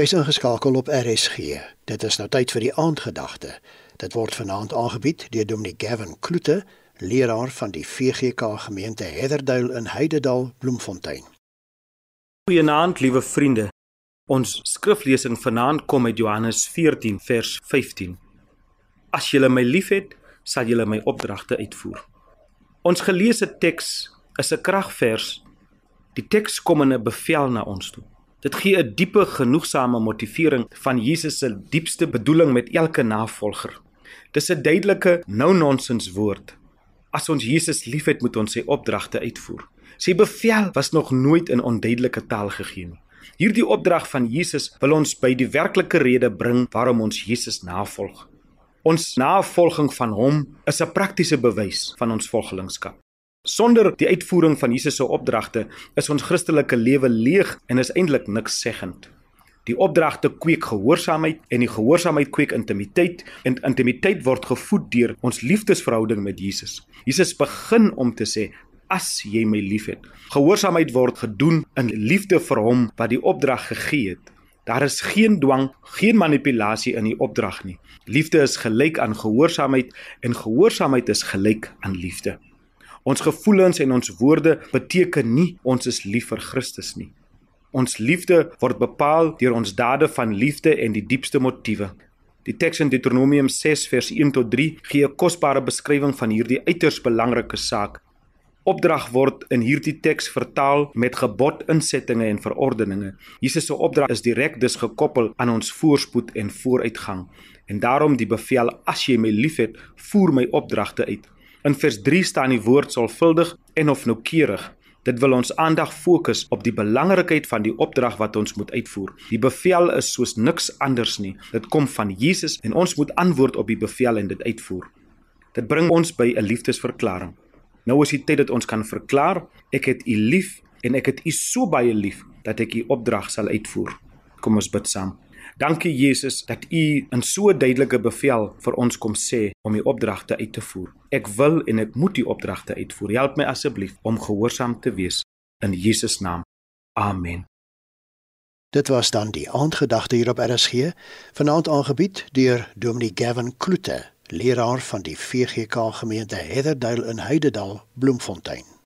Jy's ingeskakel op RSG. Dit is nou tyd vir die aandgedagte. Dit word vanaand aangebied deur Dominee Gavin Kloete, leraar van die VGK gemeente Heatherdale in Heidedal, Bloemfontein. Goeienaand, liewe vriende. Ons skriflesing vanaand kom uit Johannes 14 vers 15. As julle my liefhet, sal julle my opdragte uitvoer. Ons geleesde teks is 'n kragvers. Die teks kom in 'n bevel na ons toe. Dit gee 'n diepe genoegsame motivering van Jesus se diepste bedoeling met elke navolger. Dis 'n duidelike no-nonsense woord. As ons Jesus liefhet, moet ons sy opdragte uitvoer. Sy bevel was nog nooit in onduidelike taal gegee nie. Hierdie opdrag van Jesus wil ons by die werklike rede bring waarom ons Jesus navolg. Ons navolging van hom is 'n praktiese bewys van ons volgelingskap. Sonder die uitvoering van Jesus se opdragte is ons Christelike lewe leeg en is eintlik niks seggend. Die opdragte kweek gehoorsaamheid en die gehoorsaamheid kweek intimiteit en intimiteit word gevoed deur ons liefdesverhouding met Jesus. Jesus begin om te sê as jy my liefhet. Gehoorsaamheid word gedoen in liefde vir hom wat die opdrag gegee het. Daar is geen dwang, geen manipulasie in die opdrag nie. Liefde is gelyk aan gehoorsaamheid en gehoorsaamheid is gelyk aan liefde. Ons gevoelens en ons woorde beteken nie ons is lief vir Christus nie. Ons liefde word bepaal deur ons dade van liefde en die diepste motiewe. Die teks in Deuteronomium 6 vers 1 tot 3 gee 'n kosbare beskrywing van hierdie uiters belangrike saak. Opdrag word in hierdie teks vertaal met gebod, insettinge en verordeninge. Jesus se opdrag is direk dus gekoppel aan ons voorspoed en vooruitgang. En daarom die bevel: As jy my liefhet, voer my opdragte uit. In vers 3 staan die woord sorgvuldig en of noukeurig. Dit wil ons aandag fokus op die belangrikheid van die opdrag wat ons moet uitvoer. Die bevel is soos niks anders nie. Dit kom van Jesus en ons moet antwoord op die bevel en dit uitvoer. Dit bring ons by 'n liefdesverklaring. Nou is die tyd dat ons kan verklaar, ek het U lief en ek het U so baie lief dat ek U opdrag sal uitvoer. Kom ons bid saam. Dankie Jesus dat U in so 'n duidelike bevel vir ons kom sê om die opdragte uit te voer. Ek wil en ek moet die opdragte uitvoer. Help my asseblief om gehoorsaam te wees in Jesus naam. Amen. Dit was dan die aandgedagte hier op RSG, vanaand aangebied deur Dominee Gavin Kloete, leraar van die VGK gemeente Heatherdale in Heidedal, Bloemfontein.